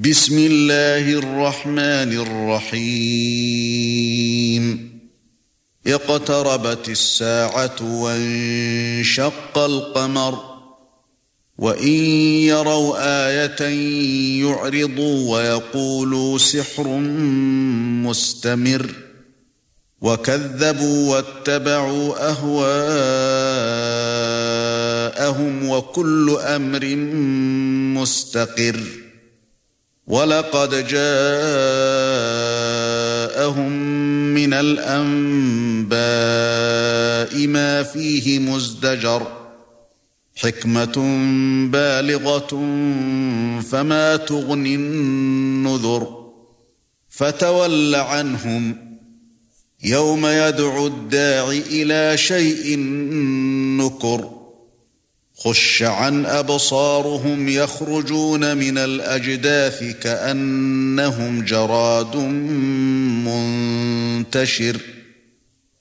بسم الله الرحمن الرحيم. اقتربت الساعة وانشق القمر وإن يروا آية يعرضوا ويقولوا سحر مستمر. وكذبوا واتبعوا أهواءهم وكل أمر مستقر. وَلَقَدْ جَاءَهُم مِّنَ الْأَنبَاءِ مَا فِيهِ مُزْدَجَرٌ حِكْمَةٌ بَالِغَةٌ فَمَا تُغْنِ النُّذُرُ فَتَوَلَّ عَنْهُمْ يَوْمَ يَدْعُو الدَّاعِ إِلَى شَيْءٍ نُكُرٍ خش عن أبصارهم يخرجون من الأجداث كأنهم جراد منتشر.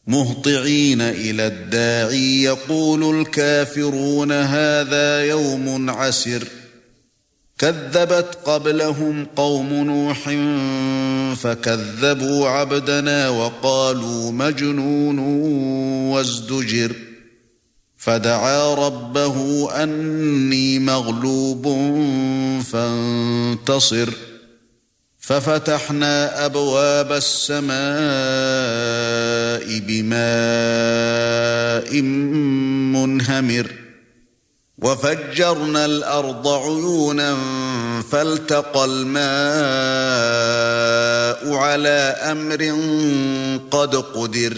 مهطعين إلى الداعي يقول الكافرون هذا يوم عسر. كذبت قبلهم قوم نوح فكذبوا عبدنا وقالوا مجنون وازدجر. فدعا ربه أني مغلوب فانتصر. ففتحنا أبواب السماء بماء منهمر. وفجرنا الأرض عيونا فالتقى الماء على أمر قد قدر.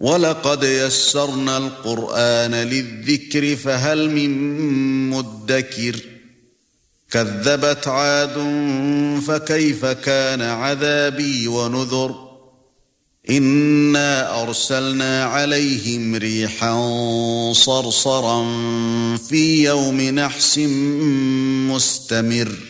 وَلَقَدْ يَسَّرْنَا الْقُرْآنَ لِلذِّكْرِ فَهَلْ مِن مُّدَّكِرٍ كَذَّبَتْ عَادٌ فَكَيْفَ كَانَ عَذَابِي وَنُذُرِ إِنَّا أَرْسَلْنَا عَلَيْهِمْ رِيحًا صَرْصَرًا فِي يَوْمِ نَحْسٍ مُسْتَمِرٍّ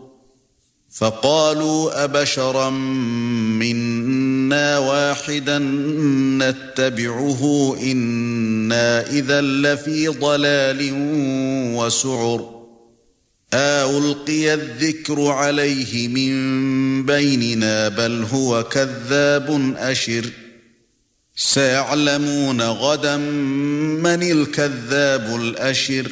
فقالوا أبشرا منا واحدا نتبعه إنا إذا لفي ضلال وسعر. ألقي الذكر عليه من بيننا بل هو كذاب أشر. سيعلمون غدا من الكذاب الأشر.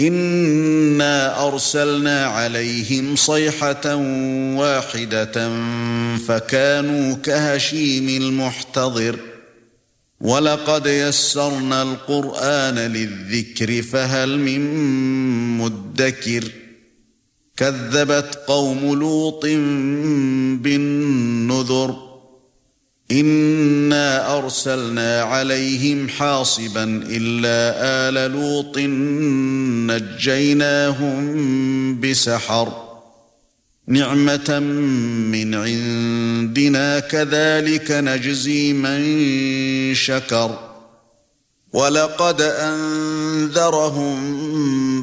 إِنَّا أَرْسَلْنَا عَلَيْهِمْ صَيْحَةً وَاحِدَةً فَكَانُوا كَهَشِيمِ الْمُحْتَظِرِ وَلَقَدْ يَسَّرْنَا الْقُرْآنَ لِلذِّكْرِ فَهَلْ مِن مُّدَّكِرٍ كَذَّبَتْ قَوْمُ لُوطٍ بِالنُّذُرِ أَرْسَلْنَا عَلَيْهِمْ حَاصِبًا إِلَّا آلَ لُوطٍ نَجَّيْنَاهُم بِسَحَرٍ. نِعْمَةً مِنْ عِنْدِنَا كَذَلِكَ نَجْزِي مَنْ شَكَرَ. وَلَقَدْ أَنذَرَهُمْ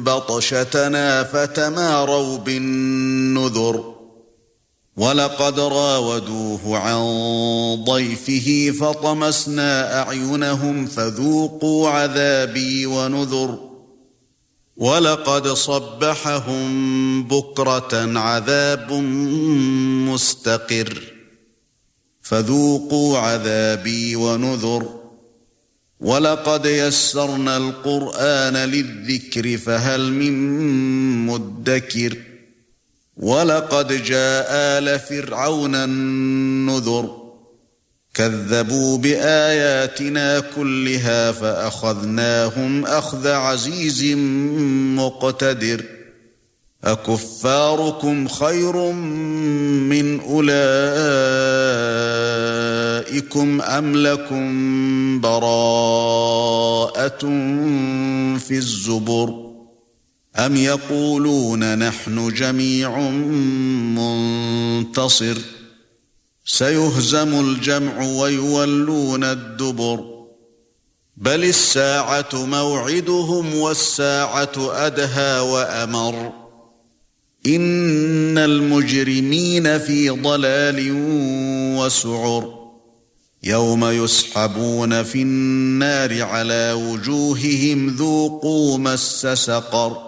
بَطْشَتَنَا فَتَمَارَوْا بِالنُّذُرِ. وَلَقَدْ رَاوَدُوهُ عَنْ ضَيْفِهِ فَطَمَسْنَا أَعْيُنَهُمْ فَذُوقُوا عَذَابِي وَنُذُرِ. وَلَقَدْ صَبَّحَهُم بُكْرَةً عَذَابٌ مُسْتَقِرٌّ. فَذُوقُوا عَذَابِي وَنُذُرِ. وَلَقَدْ يَسَّرْنَا الْقُرْآنَ لِلذِّكْرِ فَهَلْ مِن مُّدَّكِرٍ. وَلَقَدْ جَاءَ آلَ فِرْعَوْنَ النُّذُرُ. كَذَّبُوا بِآيَاتِنَا كُلِّهَا فَأَخَذْنَاهُمْ أَخْذَ عَزِيزٍ مُقْتَدِرٍ. أَكُفَّارُكُمْ خَيْرٌ مِنْ أُولَئِكُمْ أَمْ لَكُمْ بَرَاءَةٌ فِي الزُّبُرِ؟ أَمْ يَقُولُونَ نَحْنُ جَمِيعٌ مُنْتَصِرٌ؟ سيهزم الجمع ويولون الدبر. بل الساعة موعدهم والساعة أدهى وأمر. إن المجرمين في ضلال وسعر. يوم يسحبون في النار على وجوههم ذوقوا مس سقر.